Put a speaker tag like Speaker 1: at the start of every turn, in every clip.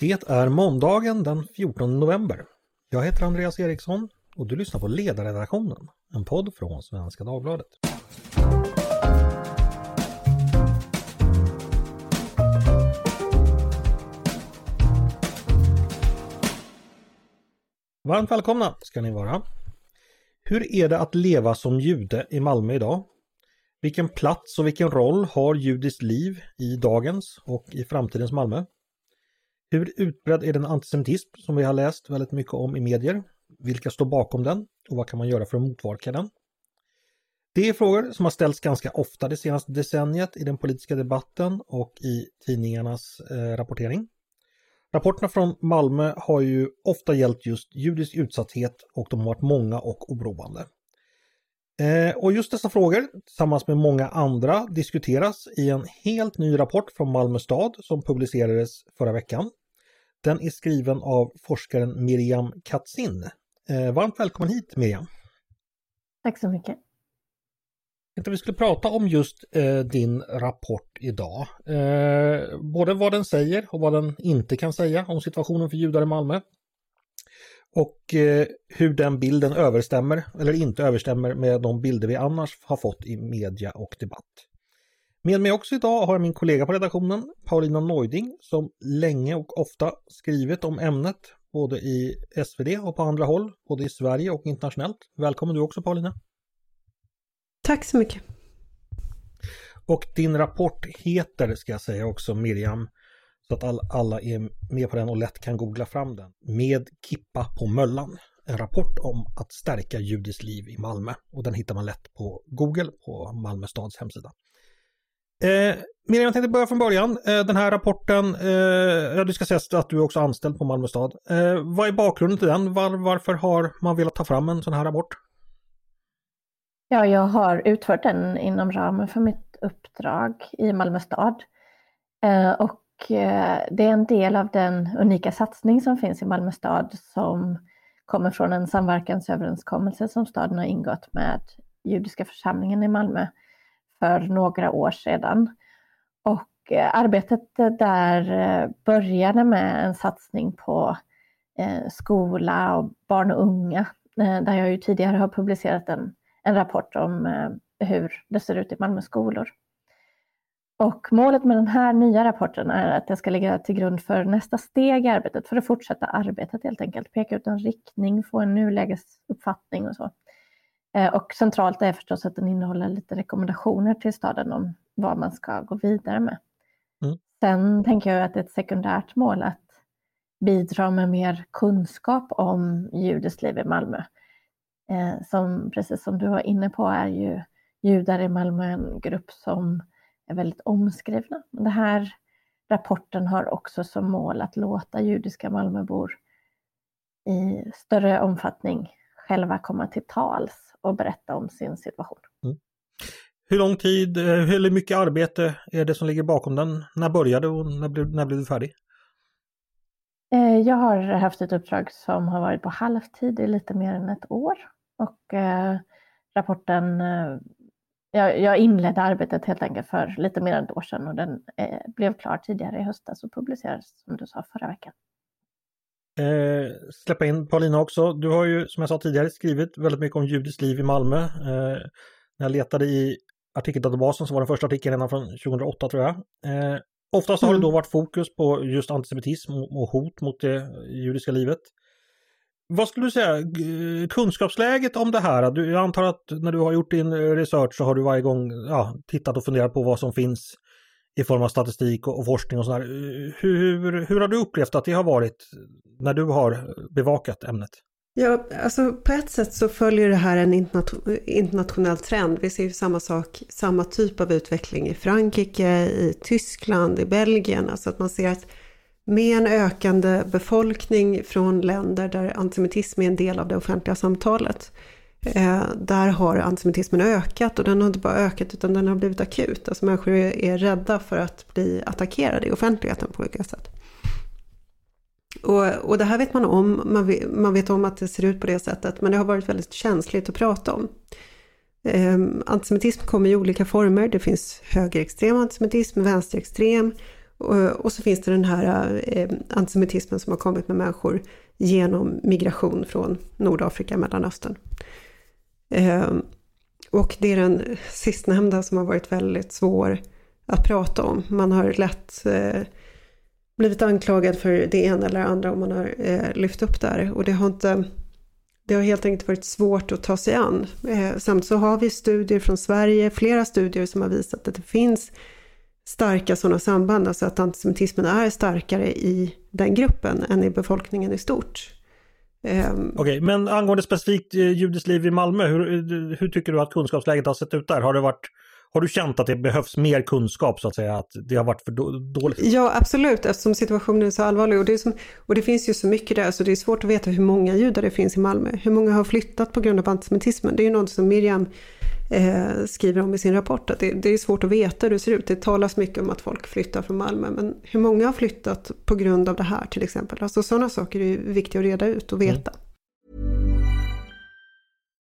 Speaker 1: Det är måndagen den 14 november. Jag heter Andreas Eriksson och du lyssnar på Ledarredaktionen, en podd från Svenska Dagbladet. Varmt välkomna ska ni vara. Hur är det att leva som jude i Malmö idag? Vilken plats och vilken roll har judiskt liv i dagens och i framtidens Malmö? Hur utbredd är den antisemitism som vi har läst väldigt mycket om i medier? Vilka står bakom den och vad kan man göra för att motverka den? Det är frågor som har ställts ganska ofta det senaste decenniet i den politiska debatten och i tidningarnas eh, rapportering. Rapporterna från Malmö har ju ofta gällt just judisk utsatthet och de har varit många och oroande. Eh, och just dessa frågor tillsammans med många andra diskuteras i en helt ny rapport från Malmö stad som publicerades förra veckan. Den är skriven av forskaren Miriam Katzin. Eh, varmt välkommen hit Miriam!
Speaker 2: Tack så mycket!
Speaker 1: Jag tänkte vi skulle prata om just eh, din rapport idag. Eh, både vad den säger och vad den inte kan säga om situationen för judar i Malmö. Och eh, hur den bilden överstämmer eller inte överstämmer med de bilder vi annars har fått i media och debatt. Med mig också idag har jag min kollega på redaktionen, Paulina Neuding, som länge och ofta skrivit om ämnet, både i SvD och på andra håll, både i Sverige och internationellt. Välkommen du också Paulina!
Speaker 3: Tack så mycket!
Speaker 1: Och din rapport heter, ska jag säga också, Miriam, så att all, alla är med på den och lätt kan googla fram den. Med Kippa på Möllan. En rapport om att stärka judiskt liv i Malmö. Och den hittar man lätt på Google på Malmö stads hemsida. Eh, Miriam, jag tänkte börja från början. Eh, den här rapporten, eh, ja du ska säga att du är också anställd på Malmö stad. Eh, vad är bakgrunden till den? Var, varför har man velat ta fram en sån här rapport?
Speaker 2: Ja, jag har utfört den inom ramen för mitt uppdrag i Malmö stad. Eh, och eh, det är en del av den unika satsning som finns i Malmö stad som kommer från en samverkansöverenskommelse som staden har ingått med judiska församlingen i Malmö för några år sedan. Och eh, arbetet där eh, började med en satsning på eh, skola och barn och unga, där jag ju tidigare har publicerat en en rapport om hur det ser ut i Malmö skolor. Och målet med den här nya rapporten är att det ska ligga till grund för nästa steg i arbetet, för att fortsätta arbetet helt enkelt. Peka ut en riktning, få en nulägesuppfattning och så. Eh, och centralt är förstås att den innehåller lite rekommendationer till staden om vad man ska gå vidare med. Mm. Sen tänker jag att det är ett sekundärt mål att bidra med mer kunskap om judiskt liv i Malmö eh, som precis som du var inne på är ju judar i Malmö en grupp som är väldigt omskrivna. Den här rapporten har också som mål att låta judiska Malmöbor i större omfattning själva komma till tals och berätta om sin situation. Mm.
Speaker 1: Hur lång tid, eh, hur mycket arbete är det som ligger bakom den? När började och när blev, när blev du färdig?
Speaker 2: Eh, jag har haft ett uppdrag som har varit på halvtid i lite mer än ett år och eh, rapporten, eh, jag, jag, inledde arbetet helt enkelt för lite mer än ett år sedan och den eh, blev klar tidigare i höstas och publicerades som du sa förra veckan.
Speaker 1: Eh, släppa in Paulina också. Du har ju som jag sa tidigare skrivit väldigt mycket om judiskt liv i Malmö. Eh, när jag letade i artikeldatabasen så var den första artikeln redan från 2008 tror jag. Eh, oftast har det då mm. varit fokus på just antisemitism och hot mot det judiska livet. Vad skulle du säga, kunskapsläget om det här? Du, jag antar att när du har gjort din research så har du varje gång ja, tittat och funderat på vad som finns i form av statistik och, och forskning och sådär. Hur, hur, hur har du upplevt att det har varit när du har bevakat ämnet?
Speaker 3: Ja, alltså på ett sätt så följer det här en internationell trend. Vi ser ju samma sak, samma typ av utveckling i Frankrike, i Tyskland, i Belgien. Alltså att man ser att med en ökande befolkning från länder där antisemitism är en del av det offentliga samtalet. Eh, där har antisemitismen ökat och den har inte bara ökat utan den har blivit akut. Alltså människor är rädda för att bli attackerade i offentligheten på olika sätt. Och, och det här vet man om, man vet, man vet, om att det ser ut på det sättet, men det har varit väldigt känsligt att prata om. Eh, antisemitism kommer i olika former, det finns högerextrem antisemitism, vänsterextrem, Och så finns det den här ehm, antisemitismen som har kommit med människor genom migration från Nordafrika, Mellanöstern. Ehm, och det är den sistnämnda som har varit väldigt svår att prata om. Man har lätt eh, blivit anklagad för det ena eller andra om man har eh, lyft upp där. Och det har inte det har helt enkelt varit svårt att ta sig an. Ehm, Samtidigt samt så har vi studier från Sverige, flera studier som har visat att det finns starka sådana samband, alltså att antisemitismen är starkare i den gruppen än i befolkningen i stort.
Speaker 1: Um, Okej, okay, men angående specifikt eh, judiskt liv i Malmö, hur, eh, hur tycker du att kunskapsläget har sett ut där? Har det varit har du känt att det behövs mer kunskap så att säga, att det har varit för dåligt?
Speaker 3: Ja, absolut, eftersom situationen är så allvarlig. Och det, som, och det finns ju så mycket där, så det är svårt att veta hur många judar det finns i Malmö. Hur många har flyttat på grund av antisemitismen? Det är ju något som Miriam eh, skriver om i sin rapport, att det, det, är svårt att veta hur det ser ut. Det talas mycket om att folk flyttar från Malmö, men hur många har flyttat på grund av det här till exempel? Alltså sådana saker är ju viktiga att reda ut och veta. Mm.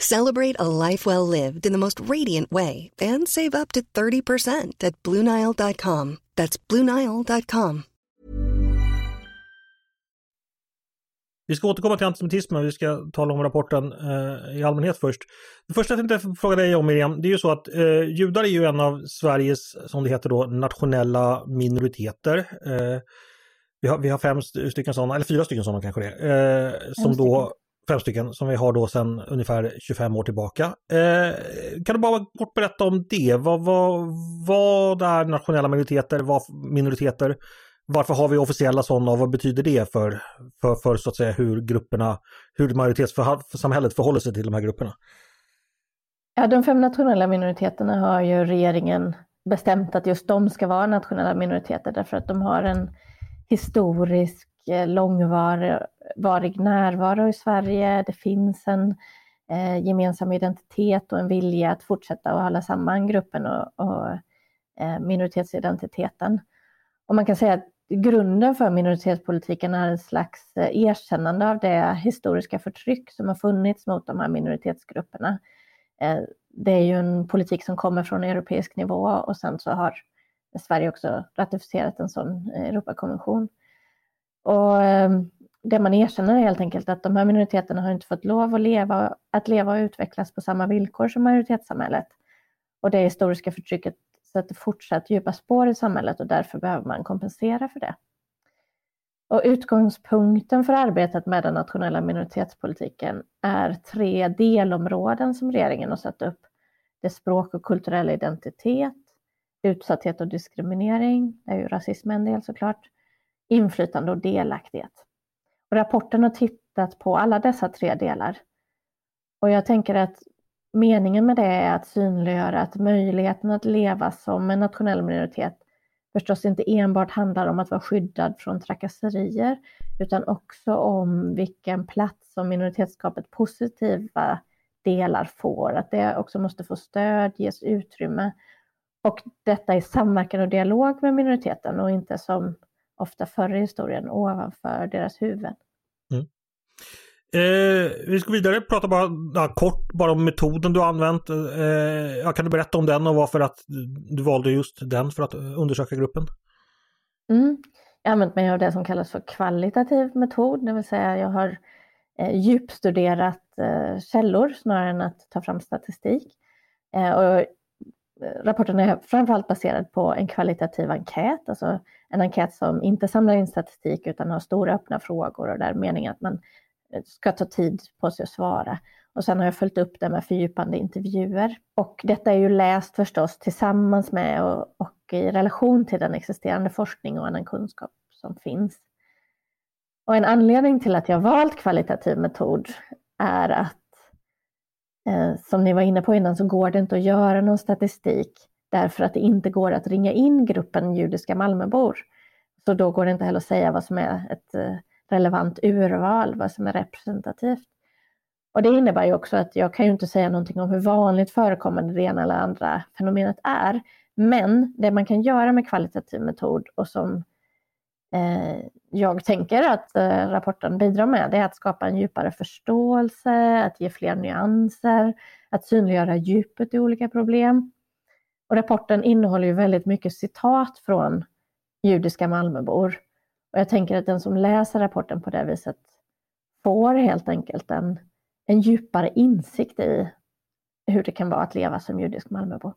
Speaker 4: Celebrate a life well lived in the most radiant way and save up to 30% at BlueNile.com. That's BlueNile.com.
Speaker 1: Vi ska återkomma till antisemitismen, vi ska tala om rapporten eh, i allmänhet först. Det första jag tänkte fråga dig om Miriam, det är ju så att eh, judar är ju en av Sveriges, som det heter då, nationella minoriteter. Eh, vi, har, vi har fem stycken sådana, eller fyra stycken sådana kanske det är, eh, som då fem stycken som vi har då sedan ungefär 25 år tillbaka. Eh, kan du bara kort berätta om det? Vad, vad, vad är nationella minoriteter? Vad minoriteter? Varför har vi officiella sådana och vad betyder det för, för, för så att säga hur grupperna, hur majoritetssamhället förhåller sig till de här grupperna?
Speaker 2: Ja, de fem nationella minoriteterna har ju regeringen bestämt att just de ska vara nationella minoriteter därför att de har en historisk Eh, långvarig närvaro i Sverige. Det finns en eh, gemensam identitet och en vilja att fortsätta att hålla samman gruppen och, och eh, minoritetsidentiteten. Och man kan säga att grunden för minoritetspolitiken är en slags eh, erkännande av det historiska förtryck som har funnits mot de här minoritetsgrupperna. Eh, det är ju en politik som kommer från europeisk nivå och sen så har Sverige också ratificerat en sån eh, Europakonvention. Och ehm, det man erkänner är helt enkelt att de här minoriteterna har inte fått lov att leva, att leva och utvecklas på samma villkor som majoritetssamhället. Och det historiska förtrycket sätter fortsatt djupa spår i samhället och därför behöver man kompensera för det. Och utgångspunkten för arbetet med den nationella minoritetspolitiken är tre delområden som regeringen har satt upp. Det är språk och kulturell identitet, utsatthet och diskriminering, det är ju rasism en del såklart, inflytande och delaktighet. Och rapporten har tittat på alla dessa tre delar. Och jag tänker att Meningen med det är att synliggöra att möjligheten att leva som en nationell minoritet förstås inte enbart handlar om att vara skyddad från trakasserier utan också om vilken plats som minoritetsskapet positiva delar får, att det också måste få stöd, ges utrymme och detta i samverkan och dialog med minoriteten och inte som ofta förr i historien ovanför deras huvuden. Mm.
Speaker 1: Eh, vi ska vidare prata bara ja, kort bara om metoden du har använt. Eh, kan du berätta om den och varför att du valde just den för att undersöka gruppen?
Speaker 2: Mm. Jag har använt mig av det som kallas för kvalitativ metod, det vill säga jag har eh, djupstuderat eh, källor snarare än att ta fram statistik. Eh, och Eh, rapporten är framförallt baserad på en kvalitativ enkät, alltså en enkät som inte samlar in statistik utan har stora öppna frågor och där meningen att man eh, ska ta tid på sig att svara. Och sen har jag följt upp det med fördjupande intervjuer. Och detta är ju läst förstås tillsammans med och, och i relation till den existerande forskning och annan kunskap som finns. Och en anledning till att jag valt kvalitativ metod är att Eh, som ni var inne på innan så går det inte att göra någon statistik därför att det inte går att ringa in gruppen judiska Malmöbor. Så då går det inte heller att säga vad som är ett eh, relevant urval, vad som är representativt. Och det innebär ju också att jag kan ju inte säga någonting om hur vanligt förekommande det ena eller andra fenomenet är. Men det man kan göra med kvalitativ metod och som Eh, jag tänker att eh, rapporten bidrar med, det är att skapa en djupare förståelse, att ge fler nyanser, att synliggöra djupet i olika problem. Och rapporten innehåller ju väldigt mycket citat från judiska Malmöbor. Och jag tänker att den som läser rapporten på det viset får helt enkelt en, en djupare insikt i hur det kan vara att leva som judisk Malmöbo.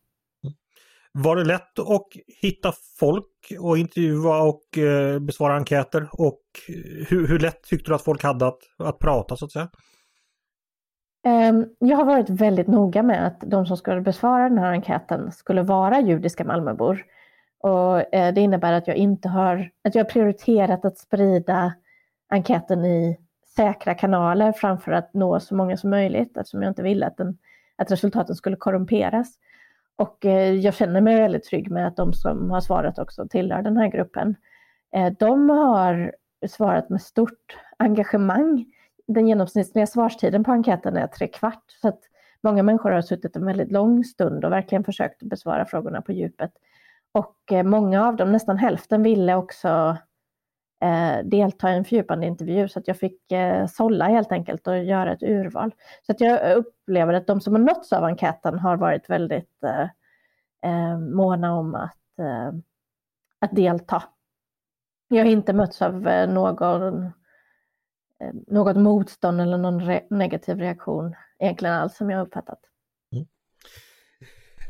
Speaker 1: Var det lätt att hitta folk och intervjua och eh, besvara enkäter? Och eh, hur, hur lätt tyckte du att folk hade att, att prata så att säga?
Speaker 2: Ehm, jag har varit väldigt noga med att de som skulle besvara den här enkäten skulle vara judiska Malmöbor. Och eh, det innebär att jag inte har, att jag har prioriterat att sprida enkäten i säkra kanaler framför att nå så många som möjligt eftersom jag inte ville att, den, att resultaten skulle korrumperas. Och eh, jag känner mig väldigt trygg med att de som har svarat också tillhör den här gruppen. Eh, de har svarat med stort engagemang. Den genomsnittliga svarstiden på enkäten är tre kvart. Så att många människor har suttit en väldigt lång stund och verkligen försökt besvara frågorna på djupet. Och eh, många av dem, nästan hälften, ville också eh, delta i en fördjupande intervju så att jag fick eh, sålla helt enkelt och göra ett urval. Så att jag upplever att de som har nåtts av enkäten har varit väldigt eh, eh, måna om att, eh, att delta. Jag har inte mötts av eh, någon, eh, något motstånd eller någon re negativ reaktion egentligen alls som jag uppfattat.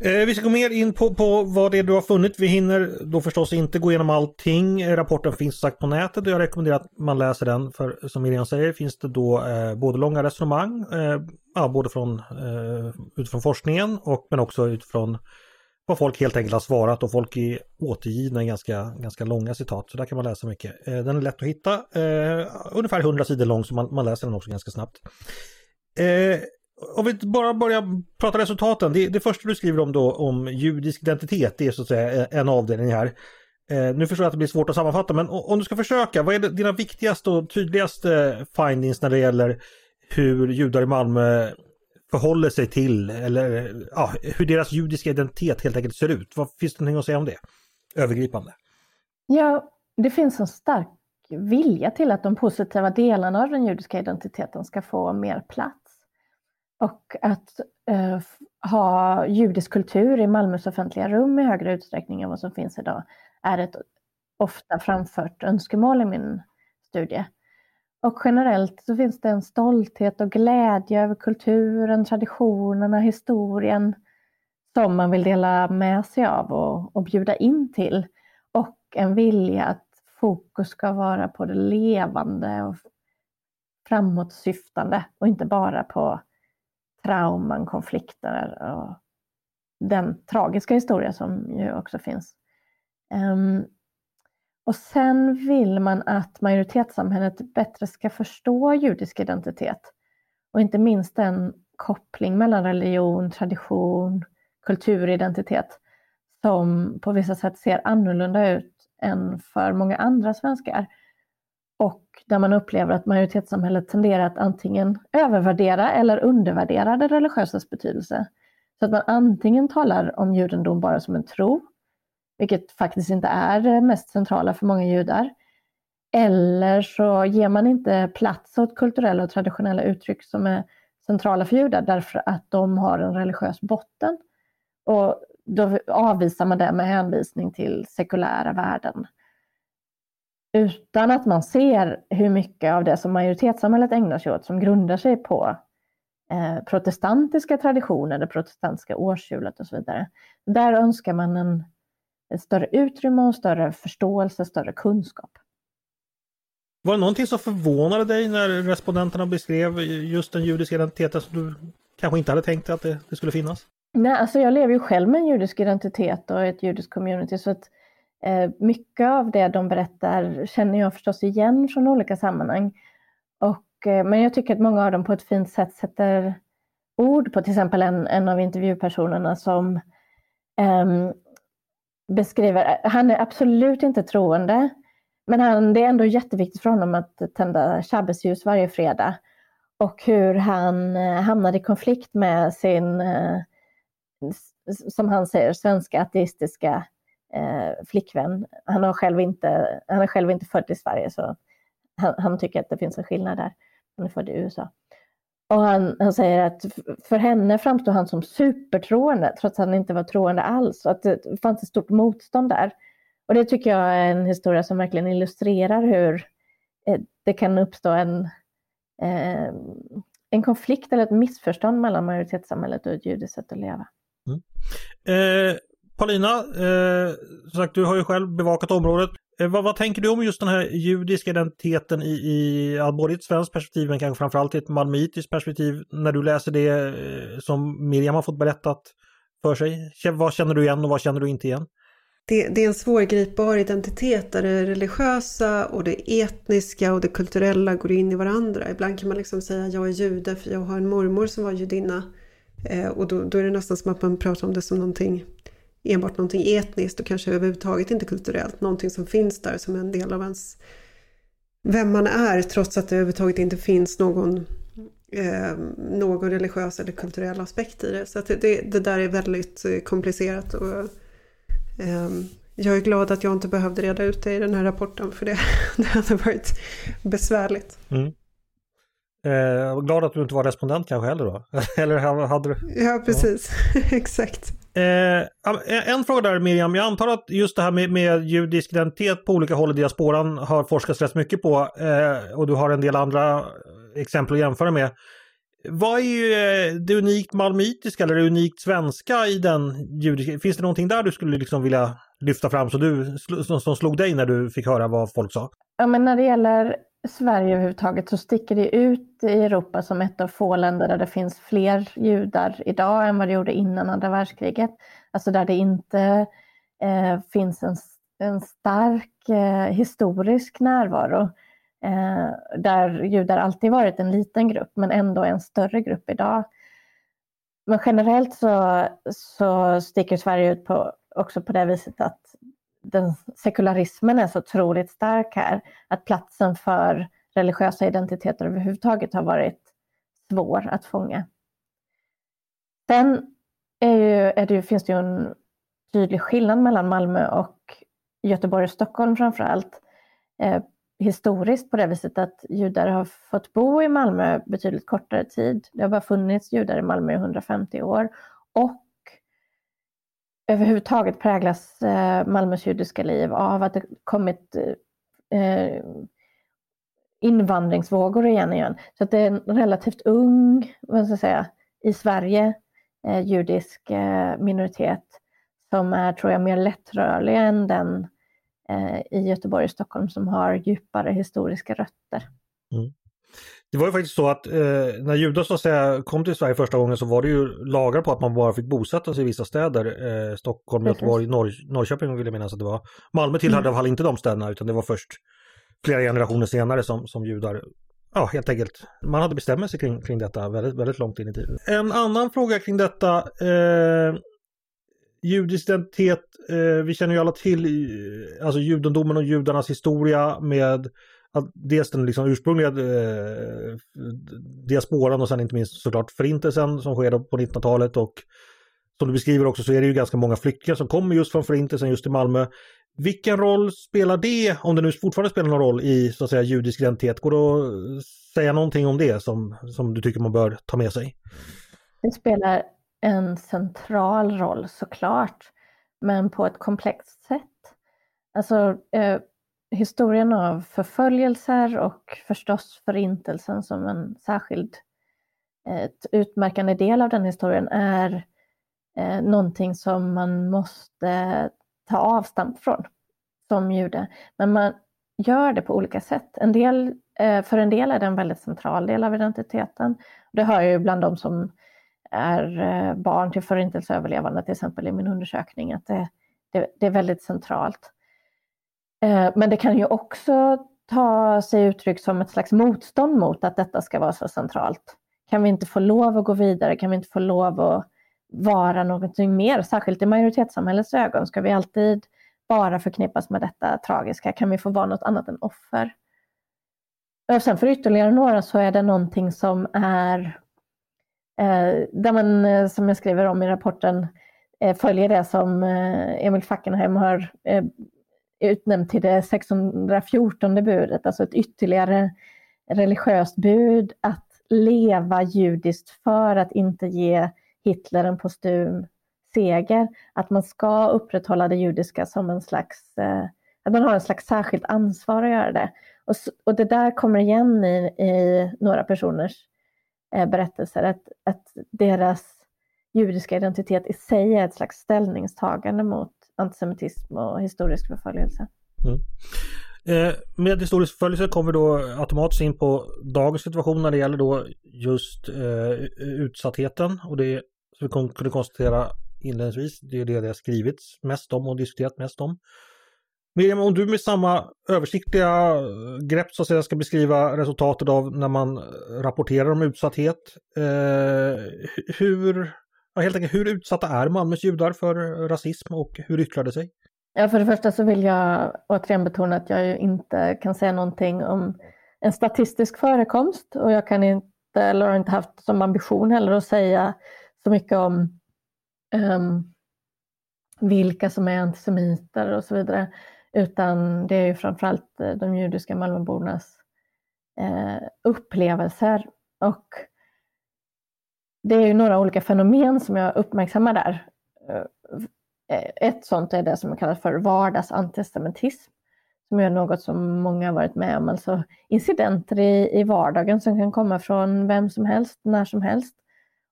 Speaker 1: Eh, vi ska gå mer in på, på vad det är du har funnit. Vi hinner då förstås inte gå igenom allting. Eh, rapporten finns sagt på nätet och jag rekommenderar att man läser den. För som Miriam säger finns det då eh, både långa resonemang, eh, ja, både från, eh, utifrån forskningen och men också utifrån vad folk helt enkelt har svarat och folk är återgivna i ganska, ganska långa citat. Så där kan man läsa mycket. Eh, den är lätt att hitta, eh, ungefär 100 sidor lång så man, man läser den också ganska snabbt. Eh, om vi bara börjar prata resultaten. Det, det första du skriver om då om judisk identitet, det är så att säga eh, en avdelning här. Eh, nu förstår jag att det blir svårt att sammanfatta, men om du ska försöka, vad är det, dina viktigaste och tydligaste findings när det gäller hur judar i Malmö förhåller sig till, eller ja, hur deras judiska identitet helt enkelt ser ut? Vad Finns det någonting att säga om det? Övergripande.
Speaker 2: Ja, det finns en stark vilja till att de positiva delarna av den judiska identiteten ska få mer plats. Och att eh, ha judisk kultur i Malmös offentliga rum i högre utsträckning än vad som finns idag är ett ofta framfört önskemål i min studie. Och generellt så finns det en stolthet och glädje över kulturen, traditionerna, historien som man vill dela med sig av och, och bjuda in till. Och en vilja att fokus ska vara på det levande och framåtsyftande och inte bara på trauman, konflikter och den tragiska historia som ju också finns. Um, och sen vill man att majoritetssamhället bättre ska förstå judisk identitet och inte minst den koppling mellan religion, tradition, kulturidentitet som på vissa sätt ser annorlunda ut än för många andra svenskar och där man upplever att majoritetssamhället tenderar att antingen övervärdera eller undervärdera det religiösas betydelse. Så att man antingen talar om judendom bara som en tro, vilket faktiskt inte är det mest centrala för många judar. Eller så ger man inte plats åt kulturella och traditionella uttryck som är centrala för judar därför att de har en religiös botten. Och då avvisar man det med hänvisning till sekulära värden utan att man ser hur mycket av det som majoritetssamhället ägnar sig åt som grundar sig på eh, protestantiska traditioner, det protestantiska årshjulet och så vidare. Där önskar man en, ett större utrymme och större förståelse, större kunskap.
Speaker 1: Var det någonting som förvånade dig när respondenterna beskrev just den judiska identiteten som du kanske inte hade tänkt att det, det skulle finnas?
Speaker 2: Nej, alltså jag lever ju själv med en judisk identitet och ett judiskt community så att Eh, mycket av det de berättar känner jag förstås igen från olika sammanhang. Och, eh, men jag tycker att många av dem på ett fint sätt sätter ord på till exempel en, en av intervjupersonerna som um, beskriver, han är absolut inte troende, men han, det är ändå jätteviktigt för honom att tända shabbesljus varje fredag. och hur han eh, hamnade i konflikt med sin, som han säger, svenska ateistiska eh, flickvän. Han, har själv inte, han är själv inte född i Sverige så han, han, tycker att det finns en skillnad där. Han är född i USA. Och han, han säger att för henne framstår han som supertroende trots att han inte var troende alls. Och att det fanns ett stort motstånd där. Och det tycker jag är en historia som verkligen illustrerar hur eh, det kan uppstå en, eh, en konflikt eller ett missförstånd mellan majoritetssamhället och ett judiskt sätt att leva. Mm.
Speaker 1: Eh, Paulina, eh, sagt, du har ju själv bevakat området. Eh, vad, vad, tänker du om just den här judiska identiteten i, i ja, både i ett svenskt perspektiv men kanske framförallt i ett malmöitiskt perspektiv när du läser det eh, som Miriam har fått berättat för sig? Vad känner du igen och vad känner du inte igen?
Speaker 3: Det, det, är en svårgripbar identitet där det religiösa och det etniska och det kulturella går in i varandra. Ibland kan man liksom säga jag är jude för jag har en mormor som var judinna. Eh, och då, då, är det nästan som att man pratar om det som någonting enbart någonting etniskt och kanske överhuvudtaget inte kulturellt. Någonting som finns där som en del av ens vem man är trots att det överhuvudtaget inte finns någon, eh, någon religiös eller kulturell aspekt i det. Så det, det, där är väldigt eh, komplicerat och eh, jag är glad att jag inte behövde reda ut det i den här rapporten för det, det hade varit besvärligt. Mm.
Speaker 1: Eh, glad att du inte var respondent kanske heller då? Eller hade du?
Speaker 3: Ja, precis. Ja. Exakt.
Speaker 1: Eh, eh, en fråga där Miriam, jag antar att just det här med, med judisk identitet på olika håll i diasporan har forskats rätt mycket på eh, och du har en del andra exempel att jämföra med. Vad är ju eh, det unikt malmöitiska eller det unikt svenska i den judiska? Finns det någonting där du skulle liksom vilja lyfta fram som, du, som slog dig när du fick höra vad folk sa?
Speaker 2: Ja, men när det gäller Sverige överhuvudtaget så sticker det ut i Europa som ett av få länder där det finns fler judar idag än vad det gjorde innan andra världskriget. Alltså där det inte eh, finns en, en stark eh, historisk närvaro. Eh, där judar alltid varit en liten grupp men ändå en större grupp idag. Men generellt så, så sticker Sverige ut på, också på det viset att den sekularismen är så otroligt stark här, att platsen för religiösa identiteter överhuvudtaget har varit svår att fånga. Sen är ju, är det, finns det ju en tydlig skillnad mellan Malmö och Göteborg och Stockholm framför allt. Eh, historiskt på det viset att judar har fått bo i Malmö betydligt kortare tid. Det har bara funnits judar i Malmö i 150 år och överhuvudtaget präglas eh, Malmös judiska liv av att det kommit eh, eh, invandringsvågor igen igen. Så att det är en relativt ung, vad ska jag säga, i Sverige eh, judisk eh, minoritet som är, tror jag, mer lättrörlig än den eh, i Göteborg och Stockholm som har djupare historiska rötter. Mm.
Speaker 1: Det var ju faktiskt så att eh, när judar så att säga kom till Sverige första gången så var det ju lagar på att man bara fick bosätta sig i vissa städer. Eh, Stockholm, Göteborg, Norr, Norrköping vill jag minnas att det var. Malmö tillhörde mm. inte de städerna utan det var först flera generationer senare som, som judar Ja, helt enkelt. Man hade bestämt sig kring, kring detta väldigt, väldigt långt in i tiden. En annan fråga kring detta. Eh, judisk identitet. Eh, vi känner ju alla till eh, alltså judendomen och judarnas historia med att dels den liksom ursprungliga eh, diasporan och sen inte minst såklart förintelsen som sker på 1900-talet och som du beskriver också så är det ju ganska många flyktingar som kommer just från förintelsen just i Malmö. Vilken roll spelar det, om det nu fortfarande spelar någon roll i så att säga judisk identitet? Går det att säga någonting om det som, som du tycker man bör ta med sig?
Speaker 2: Det spelar en central roll såklart, men på ett komplext sätt. Alltså, eh, historien av förföljelser och förstås förintelsen som en särskild eh, ett utmärkande del av den historien är eh, någonting som man måste ta avstamp från som jude. Men man gör det på olika sätt. En del, eh, för en del är det en väldigt central del av identiteten. Det hör jag ju bland de som är eh, barn till förintelseöverlevande till exempel i min undersökning att det, det, det är väldigt centralt. Eh, men det kan ju också ta sig uttryck som ett slags motstånd mot att detta ska vara så centralt. Kan vi inte få lov att gå vidare? Kan vi inte få lov att vara någonting mer? Särskilt i majoritetssamhällets ögon ska vi alltid bara förknippas med detta tragiska. Kan vi få vara något annat än offer? Och sen för ytterligare några så är det någonting som är eh, där man, eh, som jag skriver om i rapporten, eh, följer det som eh, Emil Fackenheim har eh, utnämnd utnämnt till det 614 budet, alltså ett ytterligare religiöst bud att leva judiskt för att inte ge Hitler en postum seger. Att man ska upprätthålla det judiska som en slags, eh, att man har en slags särskilt ansvar att göra det. Och, och det där kommer igen i, i några personers eh, berättelser, att, att deras judiska identitet i sig är ett slags ställningstagande mot antisemitism och historisk förföljelse. Mm.
Speaker 1: Eh, med historisk förföljelse kommer vi då automatiskt in på dagens situation när det gäller då just eh, utsattheten och det som vi kunde konstatera inledningsvis, det är det det har skrivits mest om och diskuterat mest om. Miriam, om du med samma översiktliga grepp så att säga ska beskriva resultatet av när man rapporterar om utsatthet. Eh, hur, helt enkelt, hur utsatta är Malmös judar för rasism och hur yttrar det sig?
Speaker 2: Ja, för det första så vill jag återigen betona att jag inte kan säga någonting om en statistisk förekomst och jag kan inte, eller har inte haft som ambition heller att säga så mycket om um, vilka som är antisemiter och så vidare. Utan det är ju framförallt eh, de judiska Malmöbornas eh, upplevelser. Och det är ju några olika fenomen som jag uppmärksammar där. Eh, eh, ett sånt är det som kallas för vardagsantestamentism, som är något som många har varit med om, alltså incidenter i, i vardagen som kan komma från vem som helst, när som helst.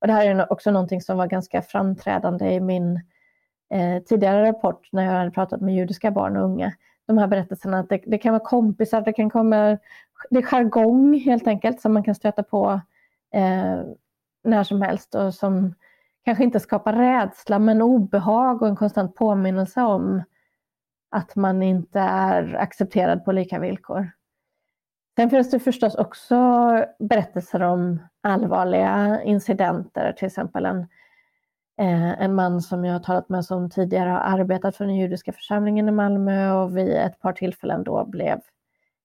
Speaker 2: Och det här är också någonting som var ganska framträdande i min eh, tidigare rapport när jag hade pratat med judiska barn och unga. De här berättelserna att det, det kan vara kompisar, det kan komma, det är jargong helt enkelt som man kan stöta på eh, när som helst och som kanske inte skapar rädsla men obehag och en konstant påminnelse om att man inte är accepterad på lika villkor. Sen finns det förstås också berättelser om allvarliga incidenter, till exempel en, eh, en man som jag har talat med som tidigare har arbetat för den judiska församlingen i Malmö och vid ett par tillfällen då blev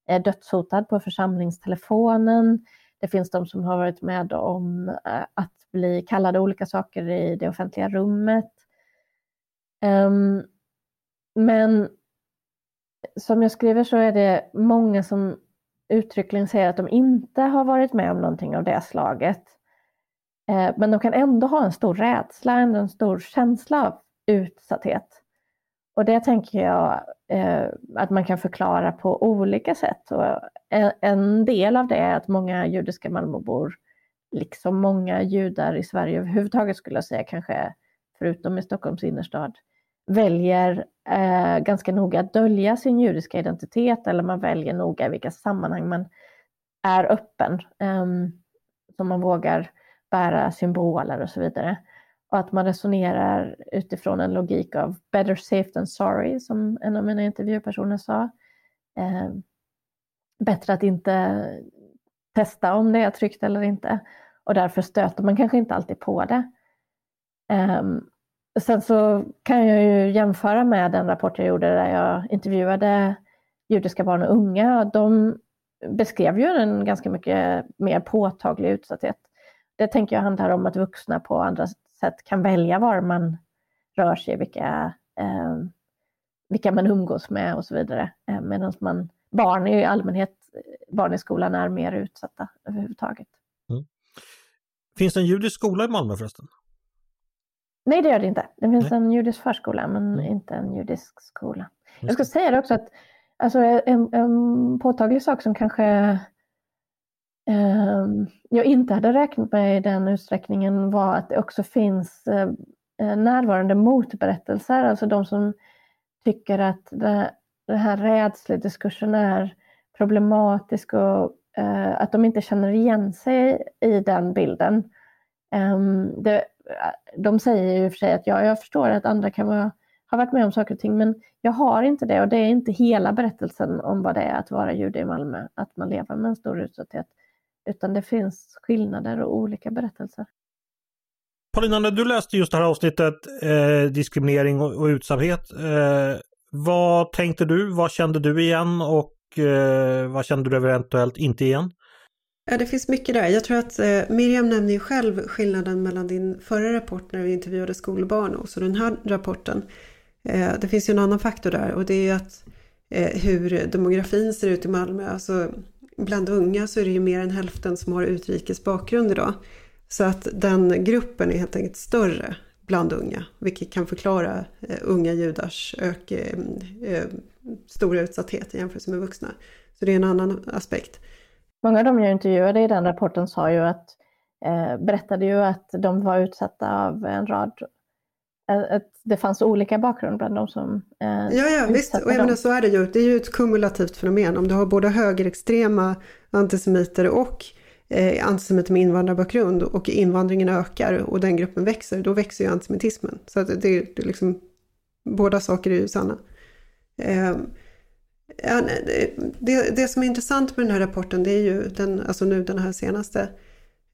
Speaker 2: eh, dödshotad på församlingstelefonen. Det finns de som har varit med om eh, att bli kallade olika saker i det offentliga rummet. Ehm, men som jag skriver så är det många som uttryckligen säger att de inte har varit med om någonting av det slaget. Eh, men de kan ändå ha en stor rädsla, en stor känsla av utsatthet. Och det tänker jag eh, att man kan förklara på olika sätt. Och en del av det är att många judiska Malmöbor, liksom många judar i Sverige överhuvudtaget skulle jag säga, kanske förutom i Stockholms innerstad, väljer eh, ganska noga att dölja sin judiska identitet eller man väljer noga i vilka sammanhang man är öppen. Eh, så man vågar bära symboler och så vidare. Och att man resonerar utifrån en logik av better safe than sorry, som en av mina intervjupersoner sa. Eh, bättre att inte testa om det är tryggt eller inte. Och därför stöter man kanske inte alltid på det. Eh, Sen så kan jag ju jämföra med den rapport jag gjorde där jag intervjuade judiska barn och unga. De beskrev ju en ganska mycket mer påtaglig utsatthet. Det tänker jag handlar om att vuxna på andra sätt kan välja var man rör sig, vilka, eh, vilka man umgås med och så vidare. Eh, Medan man, barn i allmänhet, barn i skolan är mer utsatta överhuvudtaget. Mm.
Speaker 1: Finns det en judisk skola i Malmö förresten?
Speaker 2: Nej, det gör det inte. Det finns Nej. en judisk förskola, men mm. inte en judisk skola. Jag ska säga det också att alltså, en, en påtaglig sak som kanske Ehm, jag inte hade räknat med i den utsträckningen var att det också finns eh, eh närvarande motberättelser, alltså de som tycker att det, den här rädslediskursen är problematisk och eh, att de inte känner igen sig i den bilden. Ehm, det, eh, de säger ju för sig att ja, jag förstår att andra kan vara, ha varit med om saker och ting, men jag har inte det och det är inte hela berättelsen om vad det är att vara jude i Malmö, att man lever med en stor utsatthet, utan det finns skillnader och olika berättelser.
Speaker 1: Paulina, när du läste just det här avsnittet, eh, diskriminering och, och utsatthet, eh, vad tänkte du? Vad kände du igen och eh, vad kände du eventuellt inte igen?
Speaker 3: Ja, det finns mycket där. Jag tror att eh, Miriam nämner ju själv skillnaden mellan din förra rapport när vi intervjuade skolbarn och så den här rapporten. Eh, det finns ju en annan faktor där och det är ju att eh, hur demografin ser ut i Malmö. Alltså, bland unga så är det ju mer än hälften som har utrikes bakgrund idag. Så att den gruppen är helt enkelt större bland unga, vilket kan förklara eh, unga judars ök, eh, eh, stora utsatthet i jämförelse med vuxna. Så det är en annan aspekt.
Speaker 2: Många av de jag intervjuade i den rapporten sa ju att, eh, berättade ju att de var utsatta av en rad att det fanns olika bakgrund bland de som
Speaker 3: eh, Ja, ja visst, och även så är det ju. Det är ju ett kumulativt fenomen. Om du har både högerextrema antisemiter och eh, antisemiter med invandrarbakgrund och invandringen ökar och den gruppen växer, då växer ju antisemitismen. Så att det, det är liksom, båda saker är ju sanna. Eh, det, det som är intressant med den här rapporten, det är ju den, alltså nu den här senaste, Ehm,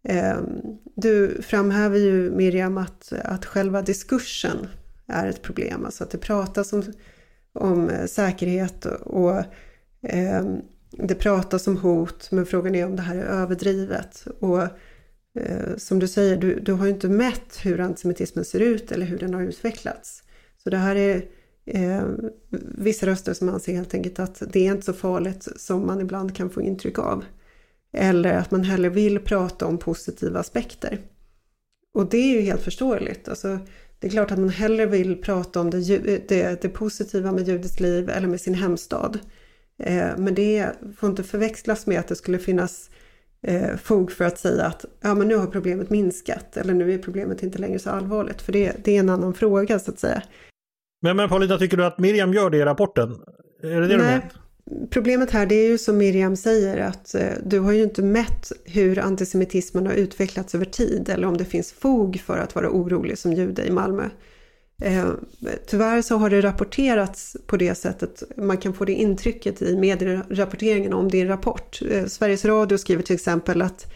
Speaker 3: Ehm, du framhäver ju Miriam att, att själva diskursen är ett problem, alltså att det pratas om, om säkerhet säkerhet och eh, det pratas om hot, men frågan är om det här är överdrivet. Och eh, som du säger, du, du har ju inte mätt hur antisemitismen ser ut eller hur den har utvecklats. Så det här är eh, vissa röster som anser helt enkelt att det är inte så farligt som man ibland kan få intryck av. Eller att man hellre vill prata om positiva aspekter. Och det är ju helt förståeligt. Alltså, det är klart att man hellre vill prata om det, det, det positiva med judiskt liv eller med sin hemstad. Eh, men det får inte förväxlas med att det skulle finnas eh, fog för att säga att ja, men nu har problemet minskat eller nu är problemet inte längre så allvarligt. För det, det är en annan fråga så att säga.
Speaker 1: Men, men Paulina, tycker du att Miriam gör det i rapporten? Är det det Nej.
Speaker 3: Problemet här det är ju som Miriam säger att eh, du har ju inte mätt hur antisemitismen har utvecklats över tid eller om det finns fog för att vara orolig som jude i Malmö. Eh, tyvärr så har det rapporterats på det sättet, man kan få det intrycket i medierapporteringen om din rapport. Eh, Sveriges Radio skriver till exempel att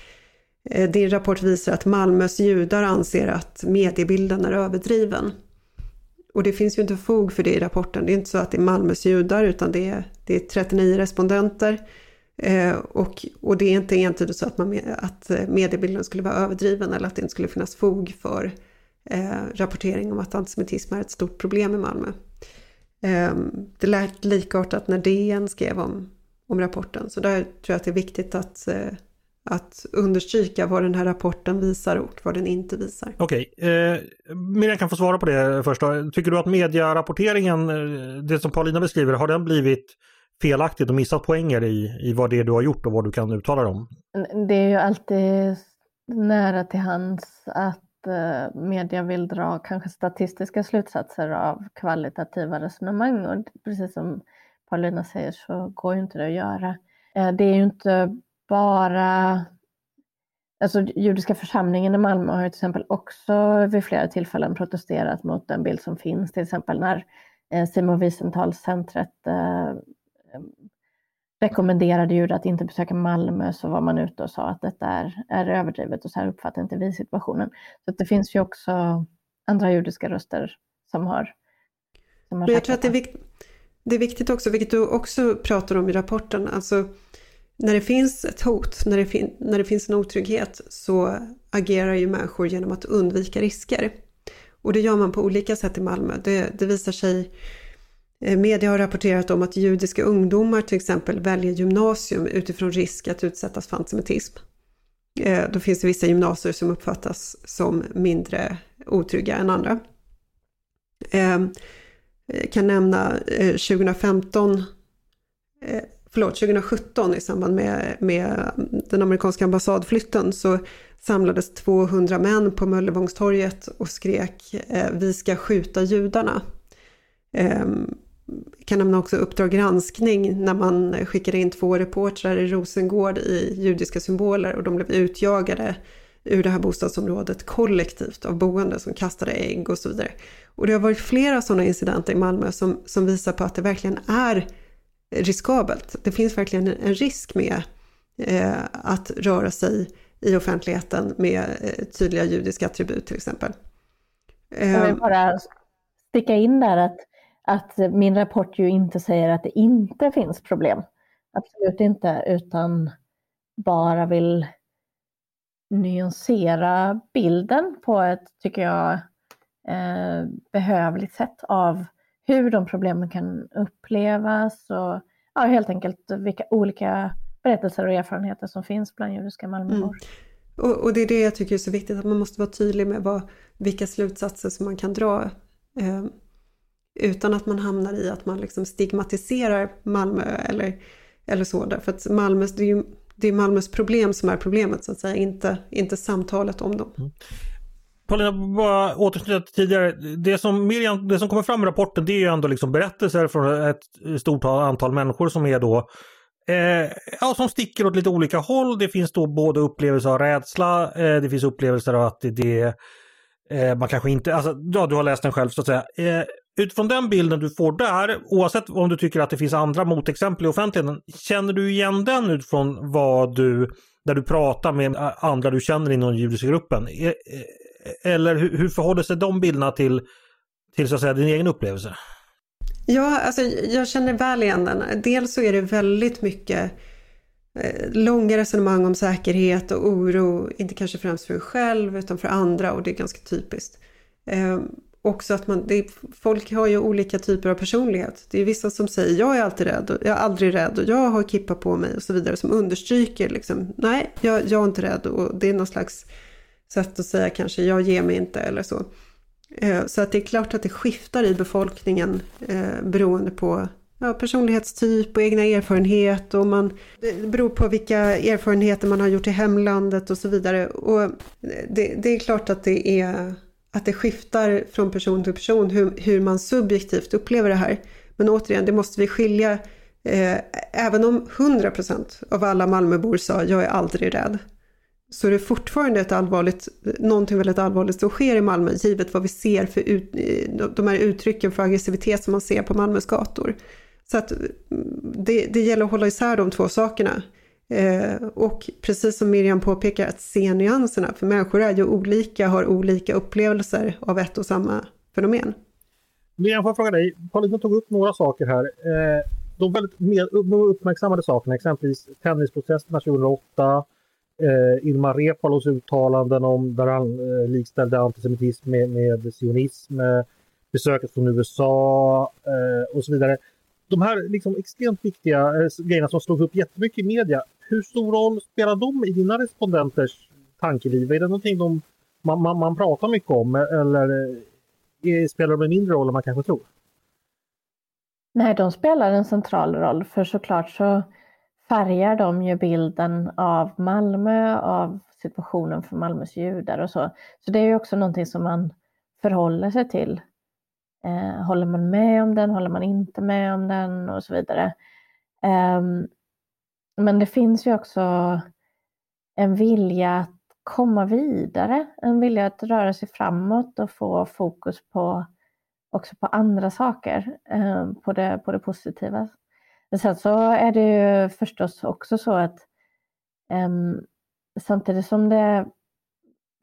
Speaker 3: din rapport visar att Malmös judar anser att mediebilden är överdriven. Och det finns ju inte fog för det i rapporten. Det är inte så att det är Malmös judar utan det är, det är 39 respondenter. Eh, och, och det är inte entydigt så att, man, att eh, mediebilden skulle vara överdriven eller att det inte skulle finnas fog för eh, rapportering om att antisemitism är ett stort problem i Malmö. Eh, det lät likartat när DN skrev om, om rapporten. Så där tror jag att det är viktigt att eh, att understryka vad den här rapporten visar och vad den inte visar.
Speaker 1: Okej, okay. eh, Miriam kan få svara på det först. Då. Tycker du att mediarapporteringen, eh, det som Paulina beskriver, har den blivit felaktigt och missat poänger i, i vad det är du har gjort och vad du kan uttala dig om?
Speaker 2: Det är ju alltid nära till hands att eh, media vill dra kanske statistiska slutsatser av kvalitativa resonemang och precis som Paulina säger så går ju inte det att göra. Eh, det är ju inte bara Alltså judiska församlingen i Malmö har ju till exempel också vid flera tillfällen protesterat mot den bild som finns, till exempel när eh, Simon Wiesenthal-centret eh, rekommenderade judar att inte besöka Malmö så var man ute och sa att detta är, är överdrivet och så här uppfattar inte vi situationen. Så det finns ju också andra judiska röster som har,
Speaker 3: som har Men jag tror att det är, vikt, det är viktigt också, vilket du också pratar om i rapporten, alltså när det finns ett hot, när det, fin när det finns en otrygghet så agerar ju människor genom att undvika risker. Och det gör man på olika sätt i Malmö. Det, det visar sig, eh, media har rapporterat om att judiska ungdomar till exempel väljer gymnasium utifrån risk att utsättas för antisemitism. Eh, då finns det vissa gymnasier som uppfattas som mindre otrygga än andra. Jag kan nämna 2015 förlåt, 2017 i samband med, med den amerikanska ambassadflytten så samlades 200 män på Möllevångstorget och skrek eh, vi ska skjuta judarna. Eh, kan nämna också Uppdrag granskning när man skickade in två reportrar i Rosengård i judiska symboler och de blev utjagade ur det här bostadsområdet kollektivt av boende som kastade ägg och så vidare. Och det har varit flera sådana incidenter i Malmö som, som visar på att det verkligen är riskabelt. Det finns verkligen en risk med eh, att röra sig i offentligheten med eh, tydliga judiska attribut till exempel.
Speaker 2: Jag vill eh, bara sticka in där att, att min rapport ju inte säger att det inte finns problem. absolut inte, utan bara vill nyansera bilden på ett, tycker jag, eh, behövligt sätt av hur de problemen kan upplevas och ja, helt enkelt vilka olika berättelser och erfarenheter som finns bland judiska Malmöbor. Mm.
Speaker 3: Och, och, det är det jag tycker är så viktigt, att man måste vara tydlig med vad, vilka slutsatser som man kan dra. Eh, utan att man hamnar i att man liksom stigmatiserar Malmö eller, eller så. Därför att Malmö, det är ju det är Malmös problem som är problemet så att säga, inte, inte samtalet om dem. Mm.
Speaker 1: Paulina, bara återknyta till tidigare. Det som, Miriam, det som kommer fram i rapporten det är ju ändå liksom berättelser från ett stort antal människor som är då eh, ja, som sticker åt lite olika håll. Det finns då både upplevelser av rädsla, eh, det finns upplevelser av att det, det eh, man kanske inte, alltså ja, du har läst den själv så att säga. Eh, utifrån den bilden du får där, oavsett om du tycker att det finns andra motexempel i offentligheten, känner du igen den utifrån vad du, där du pratar med andra du känner inom judiska gruppen? Eh, eh, eller hur förhåller sig de bilderna till, till så att säga, din egen upplevelse?
Speaker 3: Ja, alltså jag känner väl igen den. Dels så är det väldigt mycket eh, långa resonemang om säkerhet och oro, inte kanske främst för en själv utan för andra och det är ganska typiskt. Eh, också att man, det, folk har ju olika typer av personlighet. Det är vissa som säger jag är alltid rädd och jag är aldrig rädd och jag har kippa på mig och så vidare som understryker liksom nej jag, jag är inte rädd och det är någon slags sätt att säga kanske jag ger mig inte eller så. Eh, så att det är klart att det skiftar i befolkningen eh, beroende på ja, personlighetstyp och egna erfarenhet och man, det beror på vilka erfarenheter man har gjort i hemlandet och så vidare. Och eh, det, det är klart att det är att det skiftar från person till person hur, hur man subjektivt upplever det här. Men återigen, det måste vi skilja. Eh, även om 100% av alla Malmöbor sa jag är aldrig rädd, så är det fortfarande ett allvarligt, någonting väldigt allvarligt som sker i Malmö, givet vad vi ser för ut, de här uttrycken för aggressivitet som man ser på Malmös gator. Så att mm, det, det gäller att hålla isär de två sakerna. Eh, och precis som Miriam påpekar, att se nyanserna, för människor är ju olika, har olika upplevelser av ett och samma fenomen.
Speaker 1: Miriam, får jag fråga dig, Paulina tog upp några saker här. Eh, de väldigt mer uppmärksammade sakerna, exempelvis tennisprotesterna 2008, eh, Ilmar Reepalus uttalanden om där han eh, likställde antisemitism med, med sionism, eh, besöket från USA eh, och så vidare. De här liksom extremt viktiga eh, grejerna som slog upp jättemycket i media, hur stor roll spelar de i dina respondenters tankeliv? Är det någonting de, man, man, man pratar mycket om eh, eller eh, är, spelar de en mindre roll än man kanske tror?
Speaker 2: Nej, de spelar en central roll för såklart så färgar de ju bilden av Malmö, av situationen för Malmös judar och så. Så det är ju också någonting som man förhåller sig till. Eh, håller man med om den, håller man inte med om den och så vidare. Eh, men det finns ju också en vilja att komma vidare, en vilja att röra sig framåt och få fokus på också på andra saker, eh, på, det, på det positiva. Men sen så är det ju förstås också så att um, samtidigt som det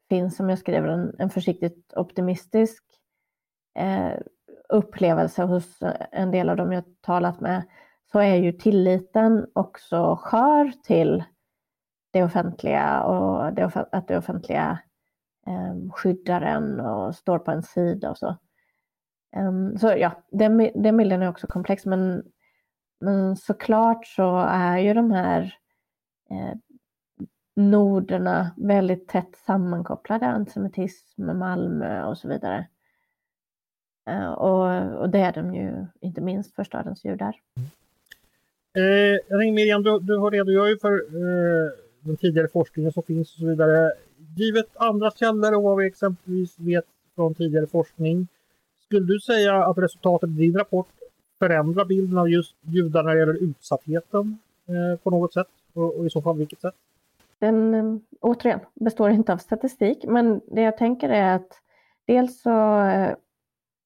Speaker 2: finns, som jag skriver, en, en försiktigt optimistisk eh, upplevelse hos en del av dem jag talat med, så är ju tilliten också skör till det offentliga och det, att det offentliga eh, skyddar en och står på en sida och så. Um, så ja, den, den bilden är också komplex men men såklart så är ju de här eh, noderna väldigt tätt sammankopplade, antisemitism, Malmö och så vidare. Eh, och, och det är de ju inte minst för stadens judar.
Speaker 1: Eh, jag tänkte Miriam, du, du har ju för eh, den tidigare forskningen som finns och så vidare. Givet andra källor och vad vi exempelvis vet från tidigare forskning, skulle du säga att resultatet i din rapport förändra bilden av just judar när det gäller utsattheten eh, på något sätt? Och, och, i så fall vilket sätt?
Speaker 2: Den, eh, återigen, består inte av statistik, men det jag tänker är att dels så eh,